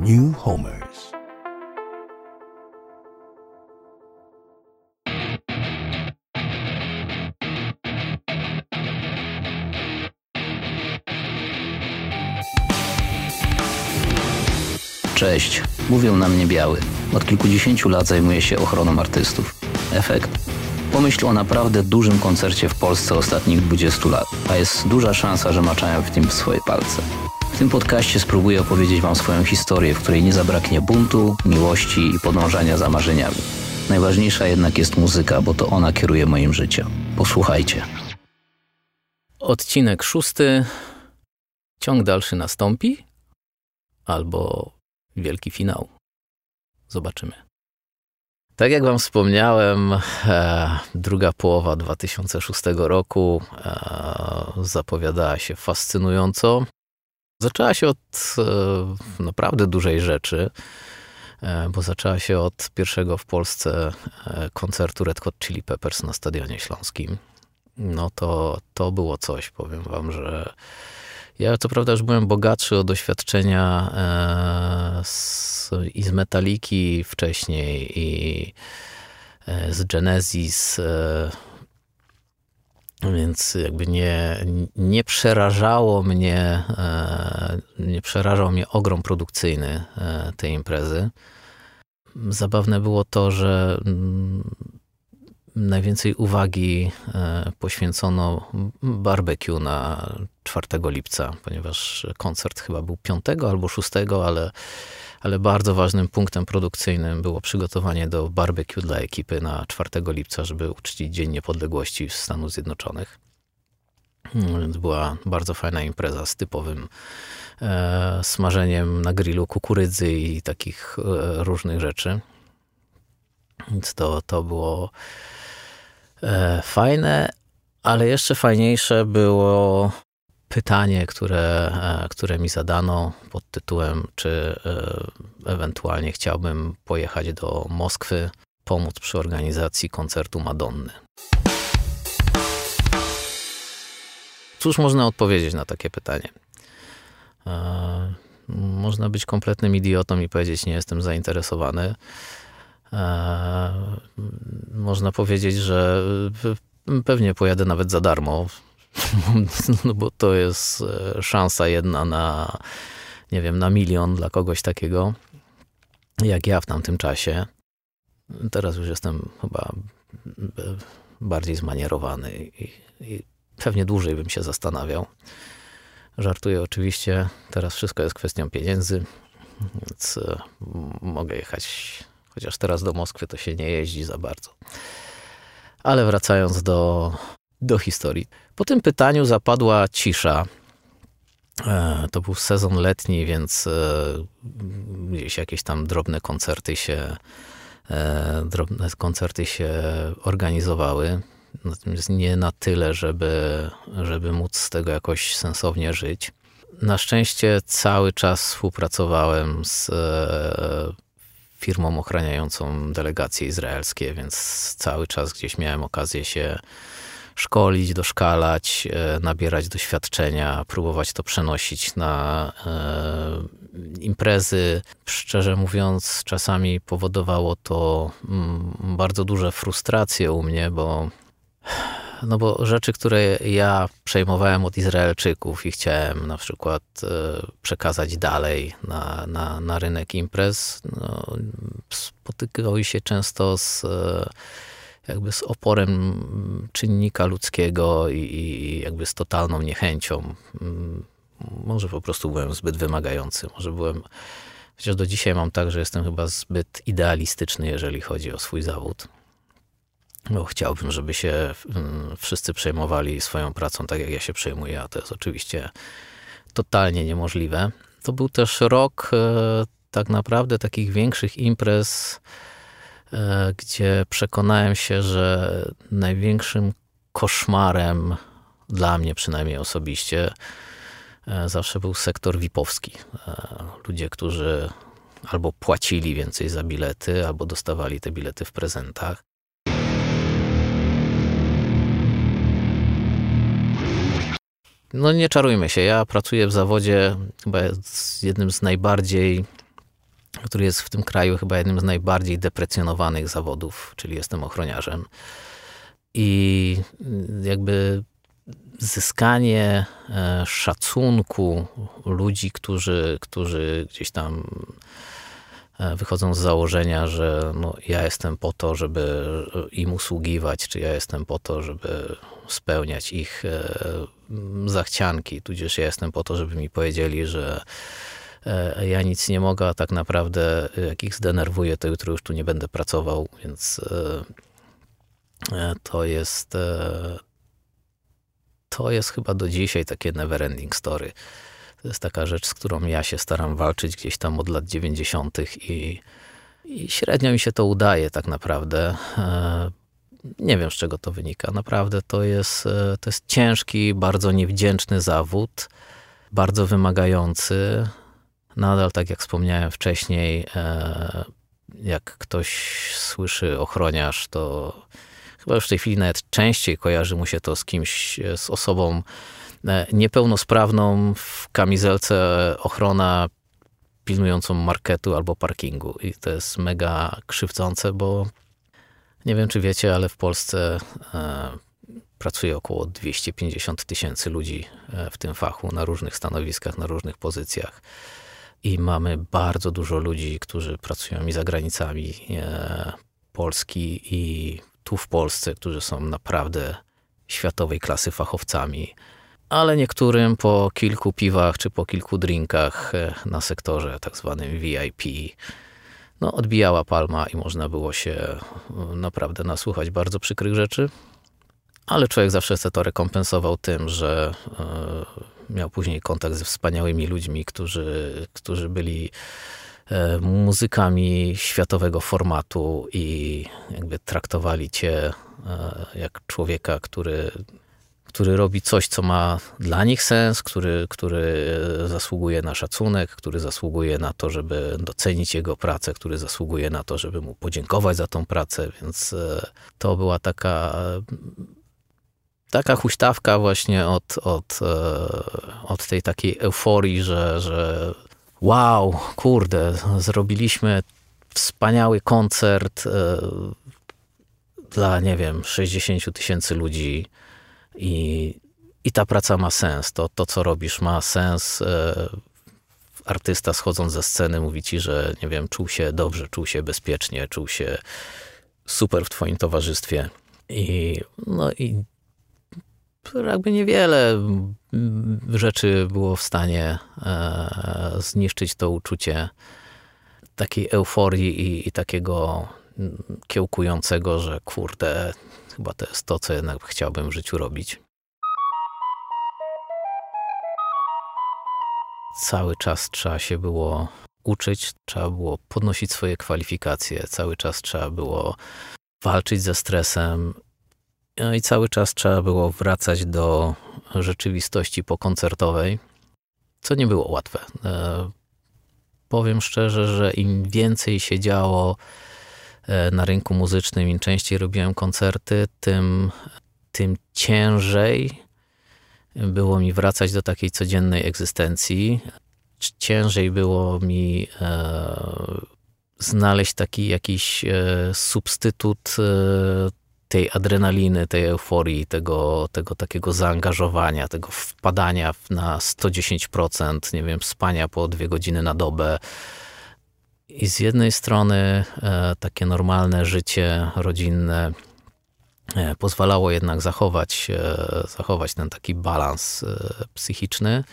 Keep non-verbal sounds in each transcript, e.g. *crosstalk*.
New Homers. Cześć, mówią na mnie biały. Od kilkudziesięciu lat zajmuję się ochroną artystów. Efekt? Pomyśl o naprawdę dużym koncercie w Polsce ostatnich 20 lat, a jest duża szansa, że maczają w tym swoje palce. Tym podcaście spróbuję opowiedzieć Wam swoją historię, w której nie zabraknie buntu, miłości i podążania za marzeniami. Najważniejsza jednak jest muzyka, bo to ona kieruje moim życiem. Posłuchajcie. Odcinek szósty. Ciąg dalszy nastąpi? Albo wielki finał. Zobaczymy. Tak jak Wam wspomniałem, e, druga połowa 2006 roku e, zapowiadała się fascynująco. Zaczęła się od e, naprawdę dużej rzeczy, e, bo zaczęła się od pierwszego w Polsce e, koncertu Red Hot Chili Peppers na Stadionie Śląskim. No to, to było coś, powiem Wam, że ja co prawda już byłem bogatszy o doświadczenia e, z, i z Metaliki wcześniej i e, z Genesis, e, więc jakby nie, nie przerażało mnie, nie przerażał mnie ogrom produkcyjny tej imprezy. Zabawne było to, że mm, najwięcej uwagi poświęcono barbecue na 4 lipca, ponieważ koncert chyba był 5 albo 6, ale, ale bardzo ważnym punktem produkcyjnym było przygotowanie do barbecue dla ekipy na 4 lipca, żeby uczcić Dzień Niepodległości Stanów Zjednoczonych. Więc była bardzo fajna impreza z typowym e, smażeniem na grillu kukurydzy i takich e, różnych rzeczy. Więc to, to było e, fajne, ale jeszcze fajniejsze było pytanie, które, e, które mi zadano pod tytułem, czy e, ewentualnie chciałbym pojechać do Moskwy, pomóc przy organizacji koncertu Madonny. Cóż można odpowiedzieć na takie pytanie? E, można być kompletnym idiotą i powiedzieć, nie jestem zainteresowany. Można powiedzieć, że pewnie pojadę nawet za darmo. *laughs* no bo to jest e, szansa jedna na, nie wiem, na milion dla kogoś takiego, jak ja w tamtym czasie. Teraz już jestem chyba e, bardziej zmanierowany i, i pewnie dłużej bym się zastanawiał. Żartuję oczywiście, teraz wszystko jest kwestią pieniędzy, więc e, mogę jechać, chociaż teraz do Moskwy to się nie jeździ za bardzo. Ale wracając do, do historii. Po tym pytaniu zapadła cisza. E, to był sezon letni, więc e, gdzieś jakieś tam drobne koncerty się, e, drobne koncerty się organizowały. Natomiast nie na tyle, żeby, żeby móc z tego jakoś sensownie żyć. Na szczęście cały czas współpracowałem z firmą ochraniającą delegacje izraelskie, więc cały czas gdzieś miałem okazję się szkolić, doszkalać, e, nabierać doświadczenia, próbować to przenosić na e, imprezy. Szczerze mówiąc, czasami powodowało to mm, bardzo duże frustracje u mnie, bo no bo rzeczy, które ja przejmowałem od Izraelczyków i chciałem na przykład e, przekazać dalej na, na, na rynek imprez, no, spotykały się często z jakby z oporem czynnika ludzkiego i, i jakby z totalną niechęcią. Mm, może po prostu byłem zbyt wymagający, może byłem, chociaż do dzisiaj mam tak, że jestem chyba zbyt idealistyczny, jeżeli chodzi o swój zawód. Bo chciałbym, żeby się mm, wszyscy przejmowali swoją pracą tak, jak ja się przejmuję, a to jest oczywiście totalnie niemożliwe. To był też rok e, tak naprawdę takich większych imprez, gdzie przekonałem się, że największym koszmarem dla mnie przynajmniej osobiście e, zawsze był sektor VIP-owski. E, ludzie, którzy albo płacili więcej za bilety, albo dostawali te bilety w prezentach. No nie czarujmy się, ja pracuję w zawodzie chyba z jednym z najbardziej który jest w tym kraju chyba jednym z najbardziej deprecjonowanych zawodów, czyli jestem ochroniarzem. I jakby zyskanie e, szacunku ludzi, którzy, którzy gdzieś tam e, wychodzą z założenia, że no, ja jestem po to, żeby im usługiwać, czy ja jestem po to, żeby spełniać ich e, zachcianki, tudzież ja jestem po to, żeby mi powiedzieli, że ja nic nie mogę, a tak naprawdę jak ich zdenerwuję, to jutro już tu nie będę pracował, więc to jest to jest chyba do dzisiaj takie neverending story. To jest taka rzecz, z którą ja się staram walczyć gdzieś tam od lat 90. i, i średnio mi się to udaje tak naprawdę. E, nie wiem, z czego to wynika. Naprawdę to jest, e, to jest ciężki, bardzo niewdzięczny zawód, bardzo wymagający. Nadal, tak jak wspomniałem wcześniej, e, jak ktoś słyszy ochroniarz, to chyba już w tej chwili nawet częściej kojarzy mu się to z kimś, z osobą e, niepełnosprawną w kamizelce ochrona pilnującą marketu albo parkingu. I to jest mega krzywdzące, bo nie wiem, czy wiecie, ale w Polsce e, pracuje około 250 tysięcy ludzi e, w tym fachu na różnych stanowiskach, na różnych pozycjach. I mamy bardzo dużo ludzi, którzy pracują i za granicami Polski i tu w Polsce, którzy są naprawdę światowej klasy fachowcami, ale niektórym po kilku piwach czy po kilku drinkach e, na sektorze tak zwanym VIP no, odbijała palma i można było się e, naprawdę nasłuchać bardzo przykrych rzeczy. Ale człowiek zawsze sobie to rekompensował tym, że e, miał później kontakt ze wspaniałymi ludźmi, którzy, którzy byli E, muzykami światowego formatu i jakby traktowali cię e, jak człowieka, który, który robi coś, co ma dla nich sens, który, który zasługuje na szacunek, który zasługuje na to, żeby docenić jego pracę, który zasługuje na to, żeby mu podziękować za tą pracę, więc e, to była taka taka huśtawka właśnie od, od, od tej takiej euforii, że, że wow, kurde, zrobiliśmy wspaniały koncert e, dla, nie wiem, 60 tysięcy ludzi i, i ta praca ma sens. To, to, co robisz, ma sens. E, artysta schodząc ze sceny mówi ci, że, nie wiem, czuł się dobrze, czuł się bezpiecznie, czuł się super w twoim towarzystwie. I, no i jakby niewiele rzeczy było w stanie e, zniszczyć to uczucie takiej euforii i, i takiego kiełkującego, że kurde, chyba to jest to, co jednak chciałbym w życiu robić. Cały czas trzeba się było uczyć, trzeba było podnosić swoje kwalifikacje, cały czas trzeba było walczyć ze stresem, i cały czas trzeba było wracać do rzeczywistości pokoncertowej, co nie było łatwe. E, powiem szczerze, że im więcej się działo e, na rynku muzycznym, im częściej robiłem koncerty, tym, tym ciężej było mi wracać do takiej codziennej egzystencji. Ciężej było mi e, znaleźć taki jakiś e, substytut e, tej adrenaliny, tej euforii, tego, tego takiego zaangażowania, tego wpadania na 110%, nie wiem, spania po dwie godziny na dobę. I z jednej strony e, takie normalne życie rodzinne e, pozwalało jednak zachować, e, zachować ten taki balans e, psychiczny.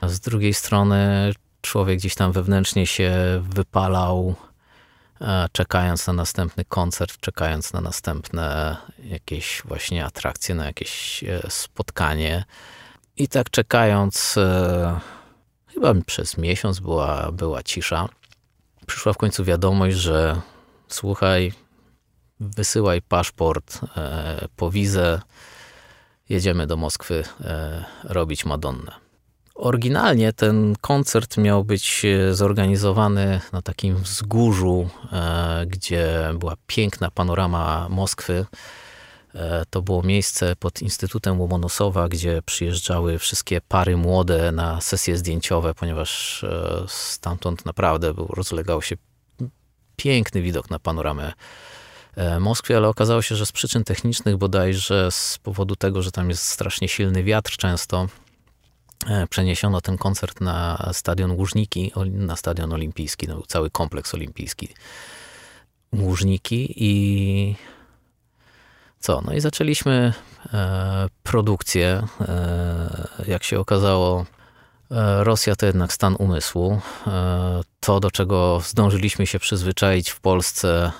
A z drugiej strony człowiek gdzieś tam wewnętrznie się wypalał czekając na następny koncert, czekając na następne jakieś właśnie atrakcje, na jakieś e, spotkanie. I tak czekając, e, chyba przez miesiąc była, była cisza. Przyszła w końcu wiadomość, że słuchaj, wysyłaj paszport po wizę, jedziemy do Moskwy robić Madonnę. Oryginalnie ten koncert miał być e, zorganizowany na takim wzgórzu, e, gdzie była piękna panorama Moskwy. To było miejsce pod Instytutem Łomonosowa, gdzie przyjeżdżały wszystkie pary młode na sesje zdjęciowe, ponieważ stamtąd naprawdę był, rozlegał się piękny widok na panoramę E, Moskwie, ale okazało się, że z przyczyn technicznych bodajże z powodu tego, że tam jest strasznie silny wiatr często, e, przeniesiono ten koncert na stadion Łużniki, na stadion olimpijski, no, cały kompleks olimpijski Łużniki i co? No i zaczęliśmy e, produkcję. E, jak się okazało, e, Rosja to jednak stan umysłu. E, to, do czego zdążyliśmy się przyzwyczaić w Polsce,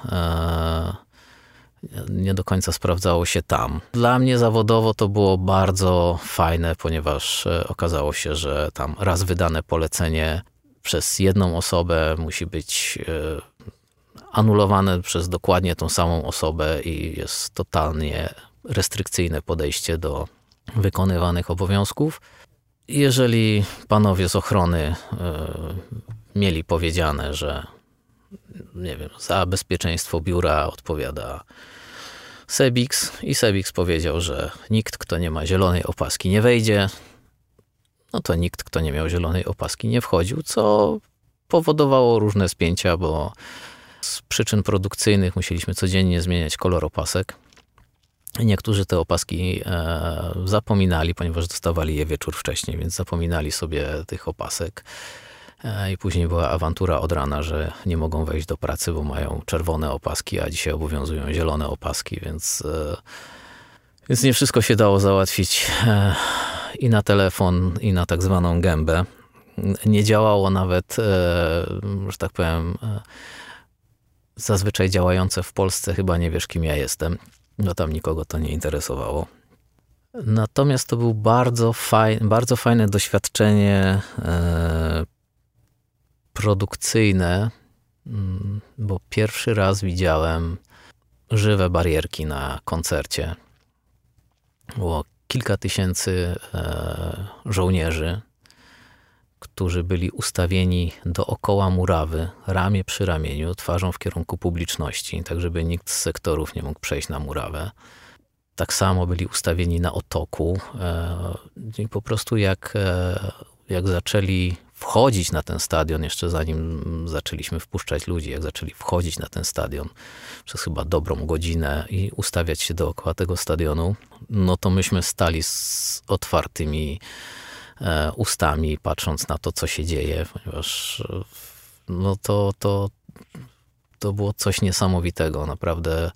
nie do końca sprawdzało się tam. Dla mnie zawodowo to było bardzo fajne, ponieważ e, okazało się, że tam raz wydane polecenie przez jedną osobę musi być e, anulowane przez dokładnie tą samą osobę i jest totalnie restrykcyjne podejście do wykonywanych obowiązków. Jeżeli panowie z ochrony e, mieli powiedziane, że nie wiem, za bezpieczeństwo biura odpowiada Sebix i Sebix powiedział, że nikt, kto nie ma zielonej opaski, nie wejdzie. No to nikt, kto nie miał zielonej opaski, nie wchodził, co powodowało różne spięcia, bo z przyczyn produkcyjnych musieliśmy codziennie zmieniać kolor opasek. Niektórzy te opaski e, zapominali, ponieważ dostawali je wieczór wcześniej, więc zapominali sobie tych opasek. E, I później była awantura od rana, że nie mogą wejść do pracy, bo mają czerwone opaski, a dzisiaj obowiązują zielone opaski, więc, e, więc nie wszystko się dało załatwić e, i na telefon, i na tak zwaną gębę. Nie działało nawet, że tak powiem, zazwyczaj działające w Polsce, chyba nie wiesz, kim ja jestem. No tam nikogo to nie interesowało. Natomiast to był bardzo, faj, bardzo fajne doświadczenie produkcyjne, mm, bo pierwszy raz widziałem żywe barierki na koncercie. Było kilka tysięcy e, żołnierzy, którzy byli ustawieni dookoła murawy, ramię przy ramieniu, twarzą w kierunku publiczności, tak żeby nikt z sektorów nie mógł przejść na murawę. Tak samo byli ustawieni na otoku. E, I po prostu jak, e, jak zaczęli wchodzić na ten stadion, jeszcze zanim zaczęliśmy wpuszczać ludzi, jak zaczęli wchodzić na ten stadion przez chyba dobrą godzinę i ustawiać się dookoła tego stadionu, no to myśmy stali z otwartymi e, ustami, patrząc na to, co się dzieje, ponieważ e, no to, to, to było coś niesamowitego. Naprawdę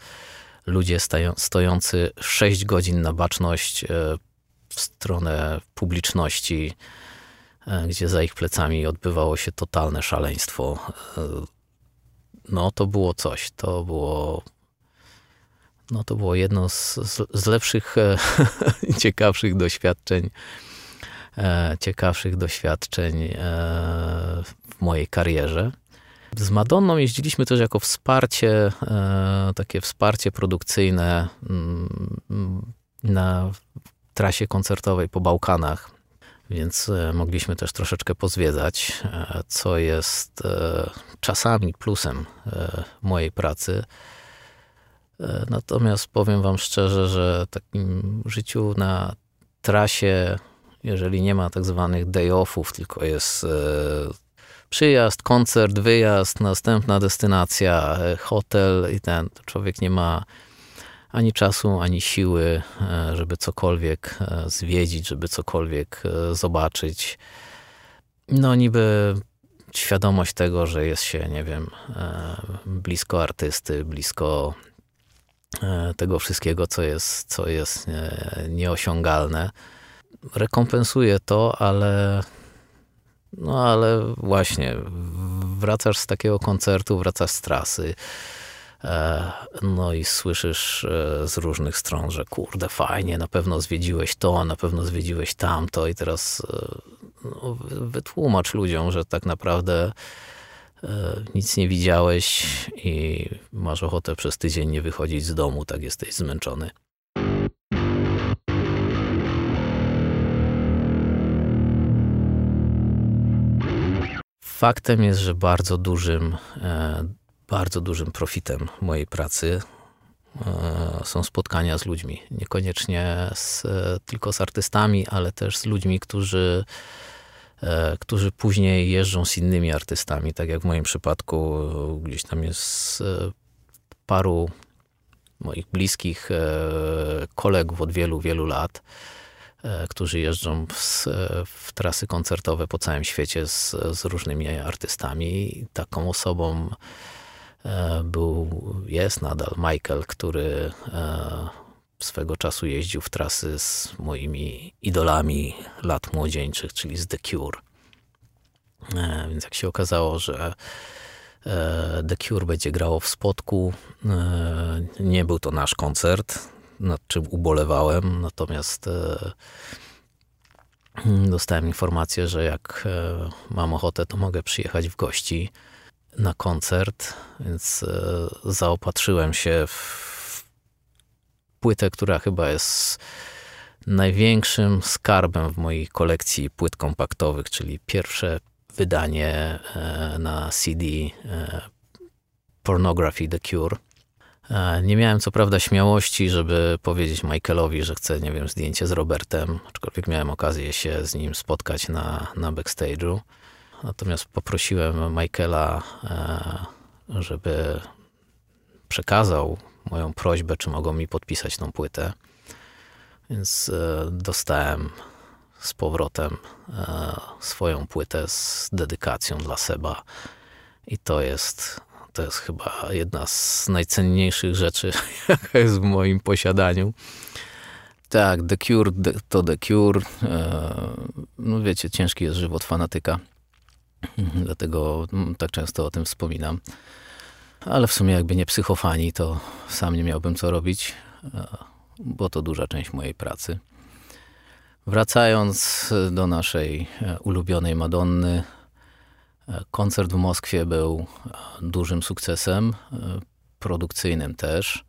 ludzie stojący 6 godzin na baczność e, w stronę publiczności, gdzie za ich plecami odbywało się totalne szaleństwo. E, no to było coś, to było no to było jedno z, z lepszych, *laughs* e, ciekawszych doświadczeń, ciekawszych doświadczeń w mojej karierze. Z Madonną jeździliśmy też jako wsparcie, takie wsparcie produkcyjne mm, na trasie koncertowej po Bałkanach więc e, mogliśmy też troszeczkę pozwiedzać, e, co jest e, czasami plusem mojej pracy. Natomiast powiem Wam szczerze, że takim życiu na trasie, jeżeli nie ma tak zwanych day-offów, tylko jest przyjazd, koncert, wyjazd, następna destynacja, hotel i ten, człowiek nie ma ani czasu, ani siły, e, żeby cokolwiek e, zwiedzić, żeby cokolwiek e, zobaczyć. No, niby świadomość tego, że jest się, nie wiem, blisko artysty, blisko tego wszystkiego, co jest, co jest nieosiągalne. Rekompensuje to, ale no ale właśnie, wracasz z takiego koncertu, wracasz z trasy, no i słyszysz e, z różnych stron, że kurde, fajnie, na pewno zwiedziłeś to, na pewno zwiedziłeś tamto i teraz e, no, wytłumacz ludziom, że tak naprawdę nic nie widziałeś i masz ochotę przez tydzień nie wychodzić z domu, tak jesteś zmęczony. Faktem jest, że bardzo dużym bardzo dużym profitem mojej pracy są spotkania z ludźmi. Niekoniecznie z, tylko z artystami, ale też z ludźmi, którzy, którzy później jeżdżą z innymi artystami. Tak jak w moim przypadku, gdzieś tam jest paru moich bliskich kolegów od wielu, wielu lat E, którzy jeżdżą w, w, trasy koncertowe po całym świecie z, z różnymi artystami. Taką osobą e, był, jest nadal Michael, który e, swego czasu jeździł w trasy z moimi idolami lat młodzieńczych, czyli z The Cure. Więc jak się okazało, że The Cure będzie grało w Spodku, nie był to nasz koncert, nad czym ubolewałem, natomiast e, dostałem informację, że jak e, mam ochotę, to mogę przyjechać w gości na koncert, więc e, zaopatrzyłem się w płytę, która chyba jest największym skarbem w mojej kolekcji płyt kompaktowych, czyli pierwsze wydanie na CD Pornography The Cure. E, nie miałem co prawda śmiałości, żeby powiedzieć Michaelowi, że chcę, nie wiem, zdjęcie z Robertem, aczkolwiek miałem okazję się z nim spotkać na, na backstage'u. Natomiast poprosiłem Michaela, e, żeby przekazał moją prośbę, czy mogą mi podpisać tą płytę. Więc e, dostałem z powrotem swoją płytę z dedykacją dla Seba. I to jest to jest chyba jedna z najcenniejszych rzeczy, *laughs* jaka jest w moim posiadaniu. Tak, The Cure to The Cure. E, no wiecie, ciężki jest żywot fanatyka. Dlatego mm, tak często o tym wspominam. Ale w sumie jakby nie psychofani, to sam nie miałbym co robić, e, bo to duża część mojej pracy. Wracając do naszej e, ulubionej Madonny, Koncert w Moskwie był e, dużym sukcesem, e, produkcyjnym też.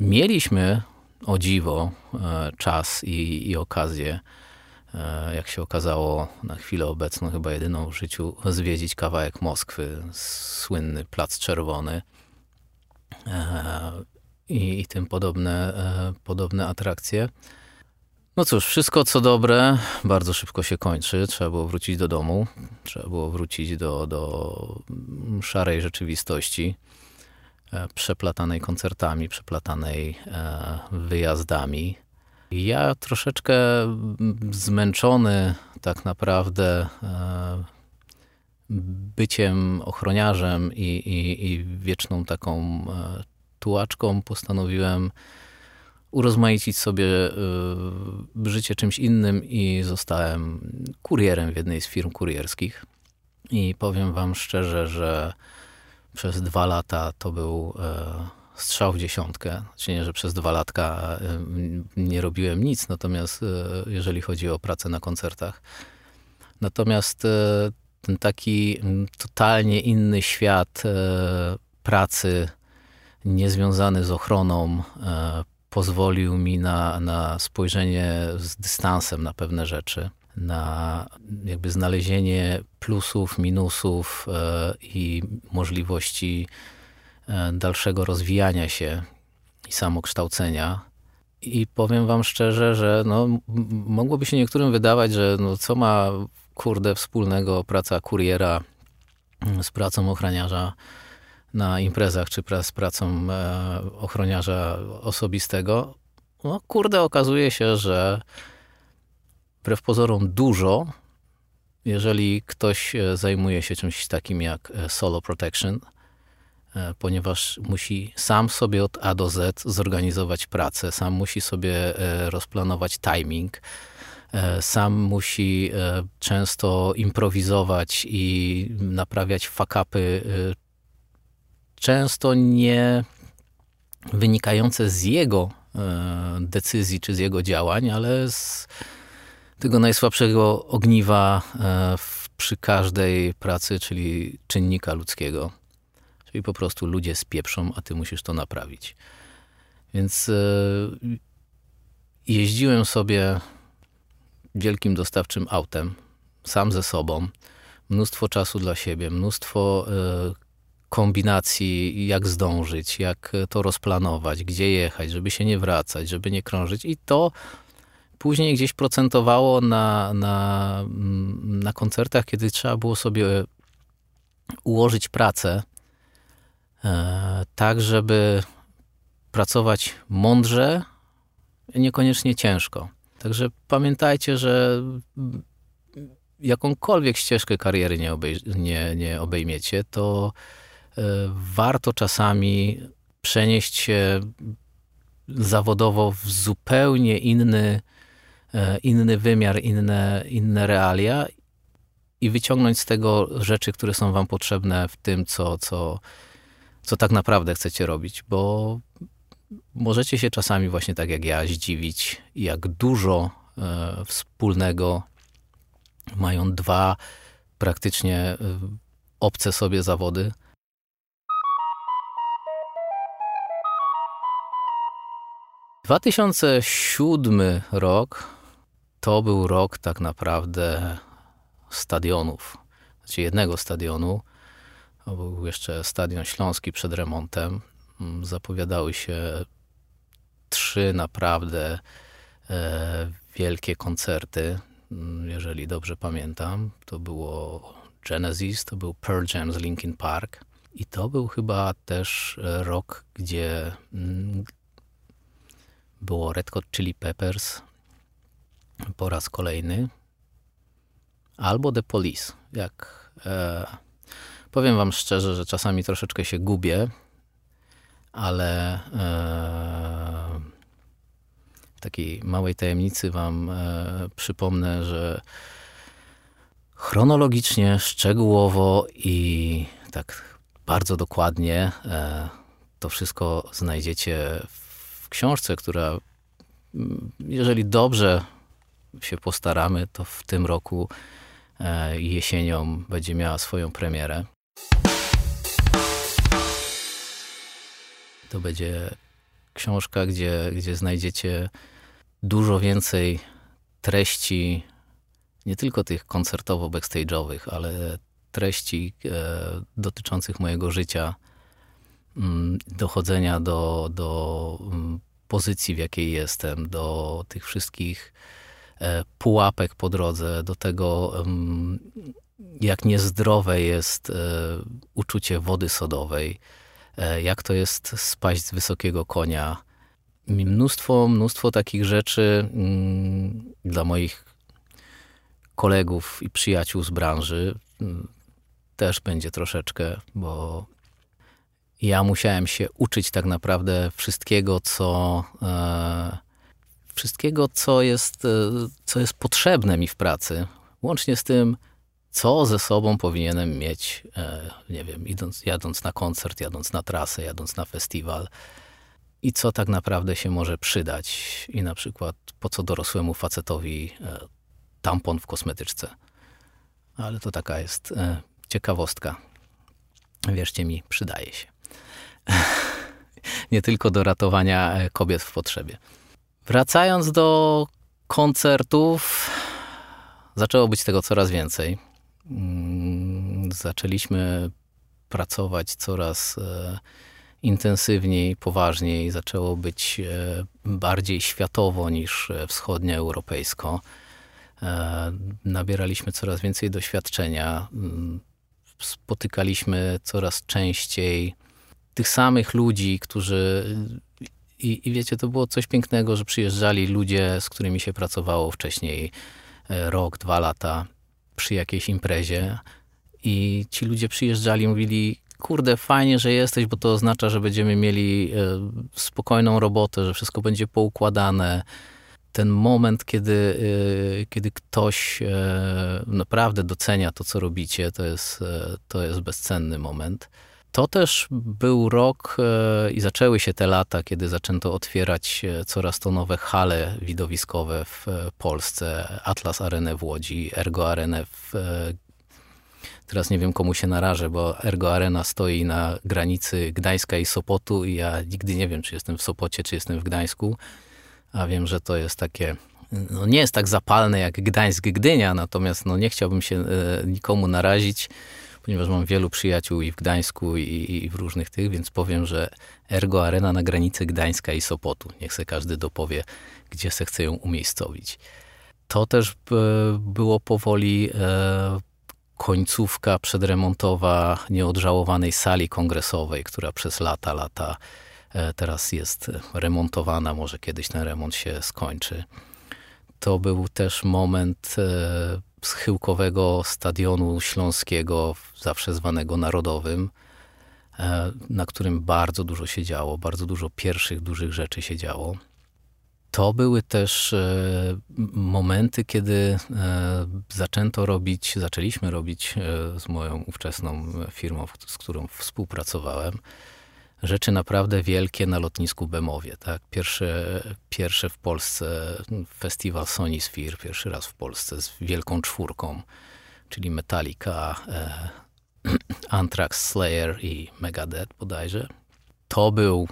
Mieliśmy o dziwo e, czas i, i okazję, jak się okazało, na chwilę obecną chyba jedyną w życiu, zwiedzić kawałek Moskwy, słynny Plac Czerwony i, i tym podobne, podobne atrakcje. No cóż, wszystko co dobre bardzo szybko się kończy. Trzeba było wrócić do domu, trzeba było wrócić do, do szarej rzeczywistości, e, przeplatanej koncertami, przeplatanej e, wyjazdami. Ja troszeczkę zmęczony tak naprawdę e, byciem ochroniarzem i, i, i wieczną taką tułaczką postanowiłem urozmaicić sobie y, życie czymś innym i zostałem kurierem w jednej z firm kurierskich. I powiem wam szczerze, że przez dwa lata to był strzał w dziesiątkę. Znaczy nie, że przez dwa latka y, nie robiłem nic, natomiast jeżeli chodzi o pracę na koncertach. Natomiast ten taki totalnie inny świat pracy, niezwiązany z ochroną, pozwolił mi na, na spojrzenie z dystansem na pewne rzeczy, na jakby znalezienie plusów, minusów e, i możliwości e, dalszego rozwijania się i samokształcenia. I powiem wam szczerze, że no, mogłoby się niektórym wydawać, że no, co ma kurde wspólnego praca kuriera z pracą ochraniarza na imprezach, czy z pracą e, ochroniarza osobistego, no kurde, okazuje się, że wbrew pozorom dużo, jeżeli ktoś e, zajmuje się czymś takim jak e, solo protection, ponieważ musi sam sobie od A do Z zorganizować pracę, sam musi sobie rozplanować timing, sam musi często improwizować i naprawiać fakapy często nie wynikające z jego e, decyzji czy z jego działań, ale z tego najsłabszego ogniwa e, przy każdej pracy, czyli czynnika ludzkiego. Czyli po prostu ludzie spieprzą, a ty musisz to naprawić. Więc e, jeździłem sobie wielkim dostawczym autem, sam ze sobą, mnóstwo czasu dla siebie, mnóstwo kombinacji, jak zdążyć, jak to rozplanować, gdzie jechać, żeby się nie wracać, żeby nie krążyć. I to później gdzieś procentowało na, na, na koncertach, kiedy trzeba było sobie ułożyć pracę e, tak, żeby pracować mądrze, niekoniecznie ciężko. Także pamiętajcie, że jakąkolwiek ścieżkę kariery nie, obej- nie, nie obejmiecie, to e, warto czasami przenieść się zawodowo w zupełnie inny, e, inny wymiar, inne, inne realia i wyciągnąć z tego rzeczy, które są wam potrzebne w tym, co, co, co tak naprawdę chcecie robić, bo możecie się czasami właśnie tak jak ja zdziwić, jak dużo e, wspólnego mają dwa praktycznie e, obce sobie zawody. Tysiące siódmy rok to był rok tak naprawdę stadionów. Znaczy jednego stadionu. Był jeszcze Stadion Śląski przed remontem. Mm, zapowiadały się trzy naprawdę e, wielkie koncerty, mm, jeżeli dobrze pamiętam. To było Genesis, to był Pearl Jam z Linkin Park i to był chyba też rok, gdzie mm, było Red Hot Chili Peppers po raz kolejny albo The Police. Jak e, powiem wam szczerze, że czasami troszeczkę się gubię ale e, w takiej małej tajemnicy wam e, przypomnę, że chronologicznie, szczegółowo i tak bardzo dokładnie e, to wszystko znajdziecie w książce, która jeżeli dobrze się postaramy, to w tym roku jesienią będzie miała swoją premierę. To będzie książka, gdzie, gdzie znajdziecie dużo więcej treści, nie tylko tych koncertowo-backstage'owych, ale treści e, dotyczących mojego życia, m, mm, dochodzenia do, do mm, pozycji, w jakiej jestem, do tych wszystkich e, pułapek po drodze, do tego, mm, jak niezdrowe jest e, uczucie wody sodowej, E, jak to jest spaść z wysokiego konia. Mnóstwo, mnóstwo takich rzeczy mm, dla moich kolegów i przyjaciół z branży mm, też będzie troszeczkę, bo ja musiałem się uczyć tak naprawdę wszystkiego, co e, wszystkiego, co jest, co jest potrzebne mi w pracy, łącznie z tym, co ze sobą powinienem mieć, e, nie wiem, idąc, jadąc na koncert, jadąc na trasę, jadąc na festiwal i co tak naprawdę się może przydać. I na przykład po co dorosłemu facetowi e, tampon w kosmetyczce. Ale to taka jest e, ciekawostka. Wierzcie mi, przydaje się. *laughs* Nie tylko do ratowania kobiet w potrzebie. Wracając do koncertów, zaczęło być tego coraz więcej. Mm, zaczęliśmy pracować coraz e, intensywniej, poważniej. Zaczęło być e, bardziej światowo niż e, wschodnioeuropejsko. Nabieraliśmy coraz więcej doświadczenia. Mm, spotykaliśmy coraz częściej tych samych ludzi, którzy. I, I wiecie, to było coś pięknego, że przyjeżdżali ludzie, z którymi się pracowało wcześniej rok, dwa lata przy jakiejś imprezie i ci ludzie przyjeżdżali mówili, kurde, fajnie, że jesteś, bo to oznacza, że będziemy mieli e, spokojną robotę, że wszystko będzie poukładane. Ten moment, kiedy, e, kiedy ktoś e, naprawdę docenia to, co robicie, to jest, to jest bezcenny moment. To też był rok i zaczęły się te lata, kiedy zaczęto otwierać coraz to nowe hale widowiskowe w Polsce. Atlas Arenę w Łodzi, Ergo Arenę w Teraz nie wiem, komu się narażę, bo Ergo Arena stoi na granicy Gdańska i Sopotu i ja nigdy nie wiem, czy jestem w Sopocie, czy jestem w Gdańsku, a wiem, że to jest takie, no nie jest tak zapalne jak Gdańsk-Gdynia, natomiast no nie chciałbym się e, nikomu narazić. Ponieważ mam wielu przyjaciół i w Gdańsku, i, i w różnych tych, więc powiem, że Ergo Arena na granicy Gdańska i Sopotu. Niech se każdy dopowie, gdzie se chce ją umiejscowić. To też e, było powoli e, końcówka przedremontowa nieodżałowanej sali kongresowej, która przez lata, lata e, teraz jest remontowana. Może kiedyś ten remont się skończy. To był też moment schyłkowego stadionu śląskiego, zawsze zwanego Narodowym, na którym bardzo dużo się działo, bardzo dużo pierwszych dużych rzeczy się działo. To były też e, momenty, kiedy e, zaczęto robić, zaczęliśmy robić e, z moją ówczesną firmą, z którą współpracowałem, rzeczy naprawdę wielkie na lotnisku Bemowie. Tak? W Polsce festiwal Sony Sphere, pierwszy raz w Polsce z wielką czwórką, czyli Metallica, *clears throat* Anthrax, Slayer i Megadeth bodajże. To był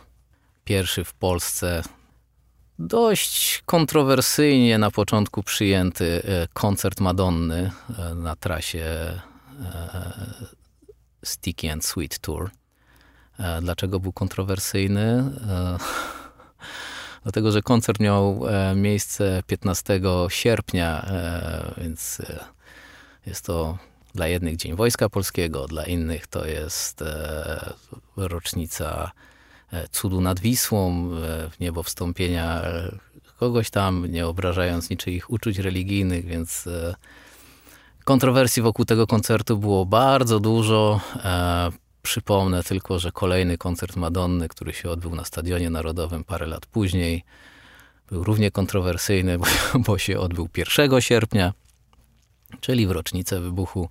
pierwszy w Polsce dość kontrowersyjnie na początku przyjęty e, koncert Madonny e, na trasie e, Sticky and Sweet Tour. Dlaczego był kontrowersyjny? *laughs* Dlatego, że koncert miał miejsce 15 sierpnia, więc jest to dla jednych Dzień Wojska Polskiego, dla innych to jest rocznica E, cudu nad Wisłą, e, w niebo wstąpienia e, kogoś tam, nie obrażając niczyich uczuć religijnych, więc kontrowersji wokół tego koncertu było bardzo dużo. Przypomnę tylko, że kolejny koncert Madonny, który się odbył na Stadionie Narodowym parę lat później, był równie kontrowersyjny, *laughs* bo, bo się odbył 1 sierpnia, czyli w rocznicę wybuchu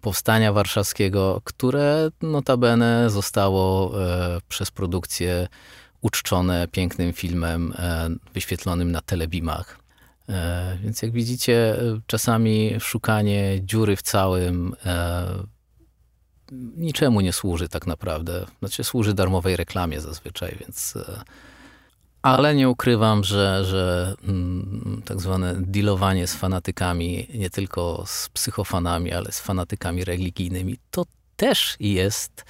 Powstania Warszawskiego, które notabene zostało e, przez produkcję uczczone pięknym filmem e, wyświetlonym na telebimach. E, więc jak widzicie, czasami szukanie dziury w całym niczemu nie służy tak naprawdę. Znaczy służy darmowej reklamie zazwyczaj, więc ale nie ukrywam, że, że mm, tak zwane dealowanie z fanatykami, nie tylko z psychofanami, ale z fanatykami religijnymi, to też jest.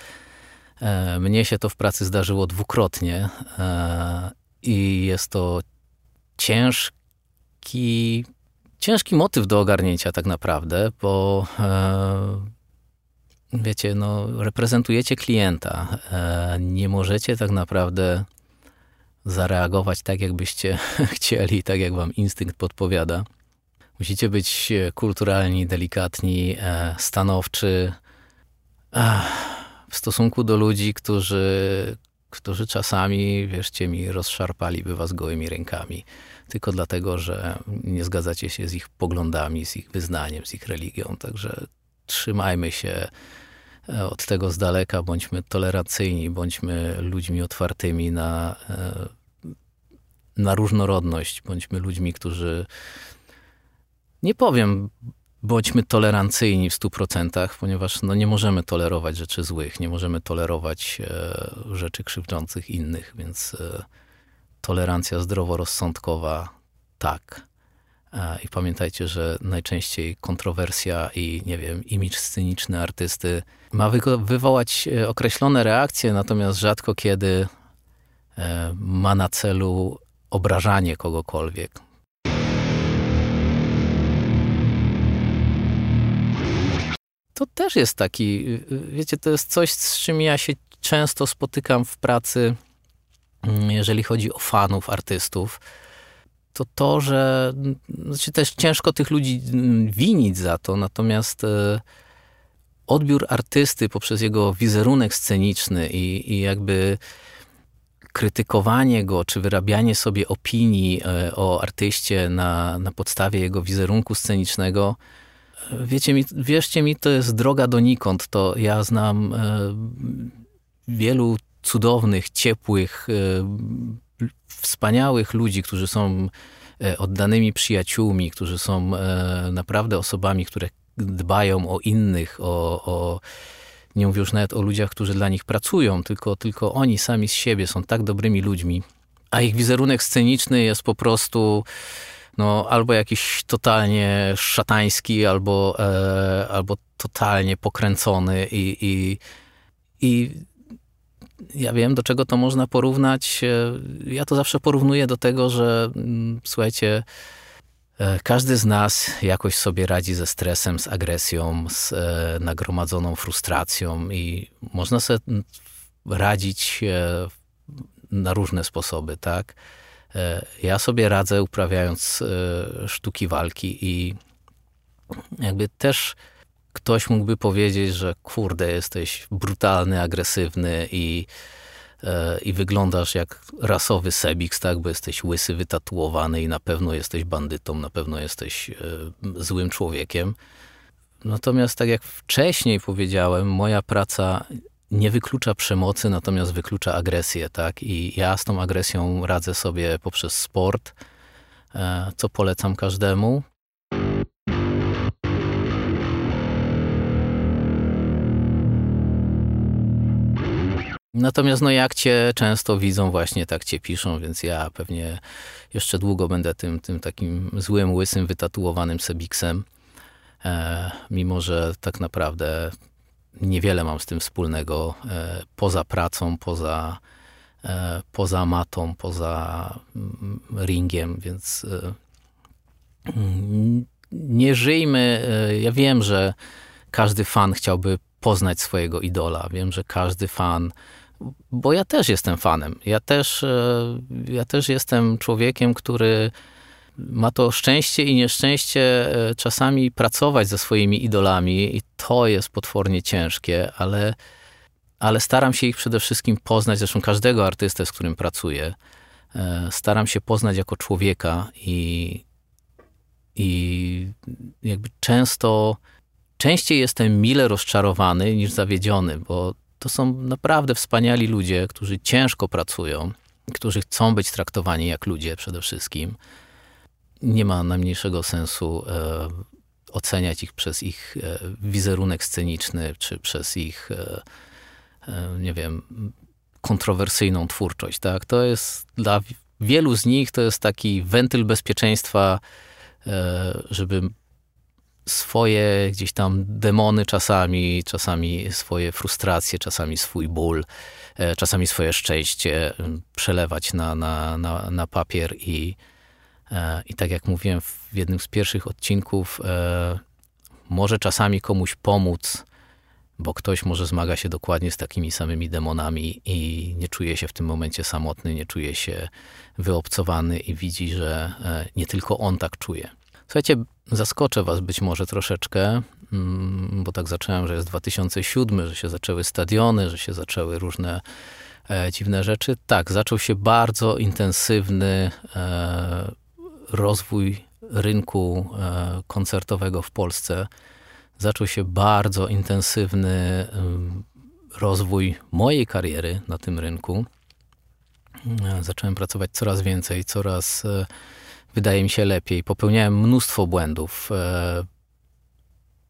E, mnie się to w pracy zdarzyło dwukrotnie e, i jest to ciężki, ciężki motyw do ogarnięcia tak naprawdę, bo e, wiecie, no, reprezentujecie klienta. Nie możecie tak naprawdę zareagować tak, jakbyście *laughs* chcieli, tak jak wam instynkt podpowiada. Musicie być e, kulturalni, delikatni, e, stanowczy w stosunku do ludzi, którzy, którzy czasami, wierzcie mi, rozszarpaliby was gołymi rękami. Tylko dlatego, że nie zgadzacie się z ich poglądami, z ich wyznaniem, z ich religią. Także trzymajmy się e, od tego z daleka, bądźmy tolerancyjni, bądźmy ludźmi otwartymi na na różnorodność. Bądźmy ludźmi, którzy nie powiem, bądźmy tolerancyjni w stu procentach, ponieważ no, nie możemy tolerować rzeczy złych, nie możemy tolerować e, rzeczy krzywdzących innych, więc e, tolerancja zdroworozsądkowa tak. I pamiętajcie, że najczęściej kontrowersja i, nie wiem, imidż sceniczny artysty ma wywołać e, określone reakcje, natomiast rzadko kiedy e, ma na celu obrażanie kogokolwiek. To też jest taki, wiecie, to jest coś, z czym ja się często spotykam w pracy, mm, jeżeli chodzi o fanów, artystów. To to, że znaczy też ciężko tych ludzi mm, winić za to, natomiast e, odbiór artysty poprzez jego wizerunek sceniczny i, i jakby krytykowanie go, czy wyrabianie sobie opinii e, o artyście na, na podstawie jego wizerunku scenicznego, e, wiecie mi, wierzcie mi, to jest droga donikąd. To ja znam wielu cudownych, ciepłych, wspaniałych ludzi, którzy są oddanymi przyjaciółmi, którzy są naprawdę osobami, które dbają o innych, o, o nie mówię już nawet o ludziach, którzy dla nich pracują, tylko, tylko oni sami z siebie są tak dobrymi ludźmi, a ich wizerunek sceniczny jest po prostu no, albo jakiś totalnie szatański, albo, e, albo totalnie pokręcony i, i, i ja wiem, do czego to można porównać. E, ja to zawsze porównuję do tego, że mm, słuchajcie, e, każdy z nas jakoś sobie radzi ze stresem, z agresją, z e, nagromadzoną frustracją i można sobie radzić na różne sposoby, tak? Ja sobie radzę uprawiając sztuki walki i jakby też ktoś mógłby powiedzieć, że kurde, jesteś brutalny, agresywny i, e, i wyglądasz jak rasowy Sebix, tak, bo jesteś łysy, wytatuowany i na pewno jesteś bandytą, na pewno jesteś e, złym człowiekiem. Natomiast tak jak wcześniej powiedziałem, moja praca nie wyklucza przemocy, natomiast wyklucza agresję, tak? I ja z tą agresją radzę sobie poprzez sport, e, co polecam każdemu. Natomiast no jak cię często widzą, właśnie tak cię piszą, więc ja pewnie jeszcze długo będę tym, tym takim złym, łysym, wytatuowanym Sebiksem. E, mimo, że tak naprawdę niewiele mam z tym wspólnego e, poza pracą, poza, e, poza matą, poza mm, ringiem, więc e, mm, nie żyjmy. E, ja wiem, że każdy fan chciałby poznać swojego idola. Wiem, że każdy fan bo ja też jestem fanem. Ja też, e, ja też jestem człowiekiem, który ma to szczęście i nieszczęście e, czasami pracować ze swoimi idolami i to jest potwornie ciężkie, ale, ale staram się ich przede wszystkim poznać, zresztą każdego artystę, z którym pracuję. E, staram się poznać jako człowieka i, i jakby często, częściej jestem mile rozczarowany niż zawiedziony, bo to są naprawdę wspaniali ludzie, którzy ciężko pracują, którzy chcą być traktowani jak ludzie przede wszystkim. Nie ma najmniejszego sensu e, oceniać ich przez ich e, wizerunek sceniczny, czy przez ich, e, e nie wiem, kontrowersyjną twórczość. Tak? To jest dla wielu z nich to jest taki wentyl bezpieczeństwa, e, żeby swoje gdzieś tam demony czasami, czasami swoje frustracje, czasami swój ból, e, czasami swoje szczęście przelewać na, na, na, na papier i, e, i tak jak mówiłem w jednym z pierwszych odcinków, e, może czasami komuś pomóc, bo ktoś może zmaga się dokładnie z takimi samymi demonami i nie czuje się w tym momencie samotny, nie czuje się wyobcowany i widzi, że nie tylko on tak czuje. Słuchajcie, zaskoczę was być może troszeczkę, mm, bo tak zacząłem, że jest 2007, że się zaczęły stadiony, że się zaczęły różne e, dziwne rzeczy. Tak, zaczął się bardzo intensywny e, rozwój rynku e, koncertowego w Polsce. Zaczął się bardzo intensywny rozwój mojej kariery na tym rynku. Zacząłem pracować coraz więcej, coraz wydaje mi się lepiej. Popełniałem mnóstwo błędów. E,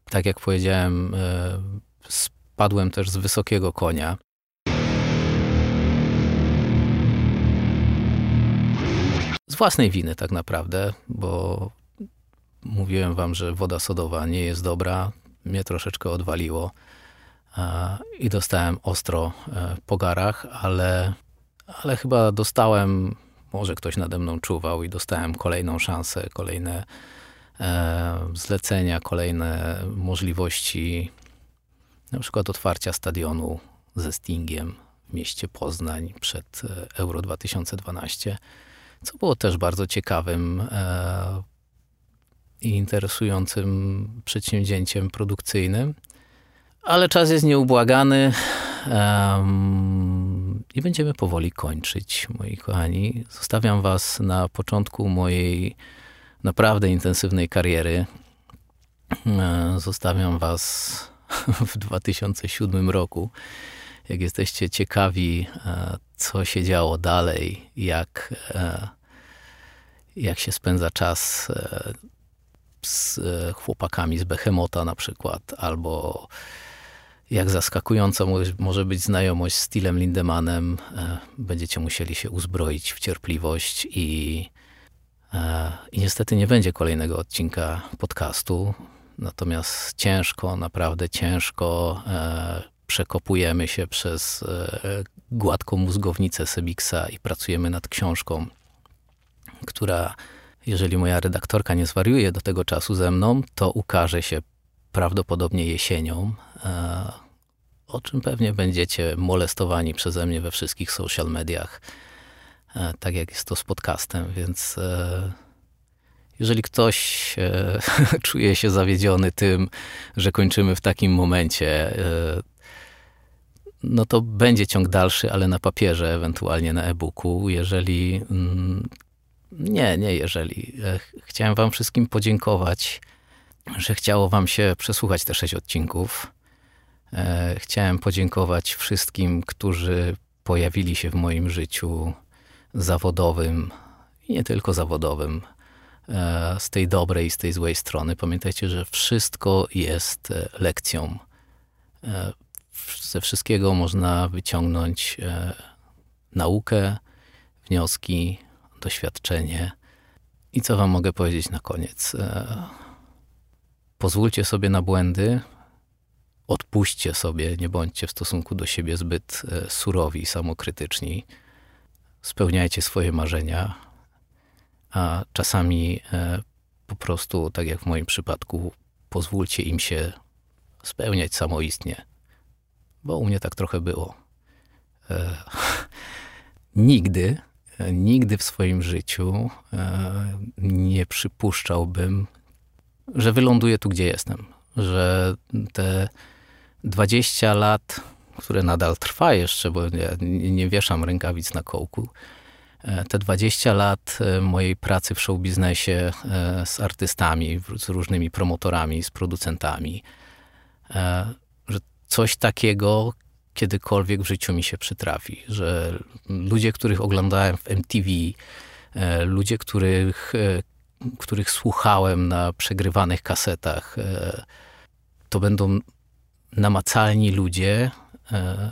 tak jak powiedziałem, e, spadłem też z wysokiego konia. Z własnej winy, tak naprawdę, bo mówiłem wam, że woda sodowa nie jest dobra. Mnie troszeczkę odwaliło e, i dostałem ostro po garach, ale, ale chyba dostałem może ktoś nade mną czuwał i dostałem kolejną szansę, kolejne e, zlecenia, kolejne możliwości, na przykład otwarcia stadionu ze Stingiem w mieście Poznań przed e, Euro 2012, co było też bardzo ciekawym e, i interesującym przedsięwzięciem produkcyjnym. Ale czas jest nieubłagany. Um, I będziemy powoli kończyć, moi kochani. Zostawiam Was na początku mojej naprawdę intensywnej kariery. E, zostawiam Was *laughs* w 2007 roku. Jak jesteście ciekawi, e, co się działo dalej, jak, e, jak się spędza czas z chłopakami z Behemota na przykład, albo jak zaskakująca może być znajomość z Stylem Lindemanem. E, będziecie musieli się uzbroić w cierpliwość i, e, i niestety nie będzie kolejnego odcinka podcastu. Natomiast ciężko, naprawdę ciężko e, przekopujemy się przez gładką mózgownicę Sebiksa i pracujemy nad książką, która, jeżeli moja redaktorka nie zwariuje do tego czasu ze mną, to ukaże się prawdopodobnie jesienią. E, o czym pewnie będziecie molestowani przeze mnie we wszystkich social mediach, e, tak jak jest to z podcastem, więc e, jeżeli ktoś *laughs* czuje się zawiedziony tym, że kończymy w takim momencie, no to będzie ciąg dalszy, ale na papierze, ewentualnie na e-booku. Jeżeli. Mm, nie, nie, jeżeli. Chciałem Wam wszystkim podziękować, że chciało Wam się przesłuchać te sześć odcinków. E, chciałem podziękować wszystkim, którzy pojawili się w moim życiu zawodowym i nie tylko zawodowym, e, z tej dobrej i z tej złej strony. Pamiętajcie, że wszystko jest e, lekcją. Ze wszystkiego można wyciągnąć naukę, wnioski, doświadczenie. I co Wam mogę powiedzieć na koniec? Pozwólcie sobie na błędy, odpuśćcie sobie, nie bądźcie w stosunku do siebie zbyt e, surowi, samokrytyczni. Spełniajcie swoje marzenia, a czasami e, po prostu, tak jak w moim przypadku, pozwólcie im się spełniać samoistnie, bo u mnie tak trochę było. E, *laughs* nigdy, nigdy w swoim życiu nie przypuszczałbym, że wyląduję tu, gdzie jestem, że te 20 lat, które nadal trwa jeszcze, bo ja nie wieszam rękawic na kołku, e, te 20 lat e, mojej pracy w showbiznesie e, z artystami, z różnymi promotorami, z producentami, że coś takiego kiedykolwiek w życiu mi się przytrafi, że ludzie, których oglądałem w MTV, ludzie, których, których słuchałem na przegrywanych kasetach, to będą namacalni ludzie, e,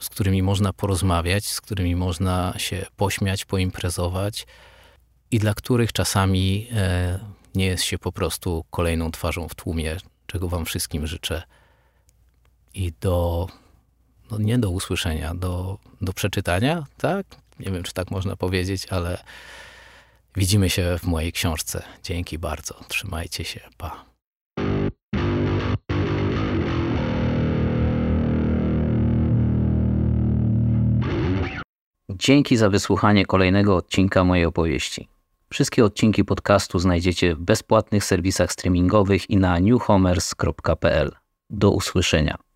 z którymi można porozmawiać, z którymi można się pośmiać, poimprezować i dla których czasami e, nie jest się po prostu kolejną twarzą w tłumie, czego Wam wszystkim życzę. I do, no nie do usłyszenia, do, do przeczytania, tak? Nie wiem, czy tak można powiedzieć, ale widzimy się w mojej książce. Dzięki bardzo. Trzymajcie się. Pa. Dzięki za wysłuchanie kolejnego odcinka mojej opowieści. Wszystkie odcinki podcastu znajdziecie w bezpłatnych serwisach streamingowych i na newhomers.pl. Do usłyszenia.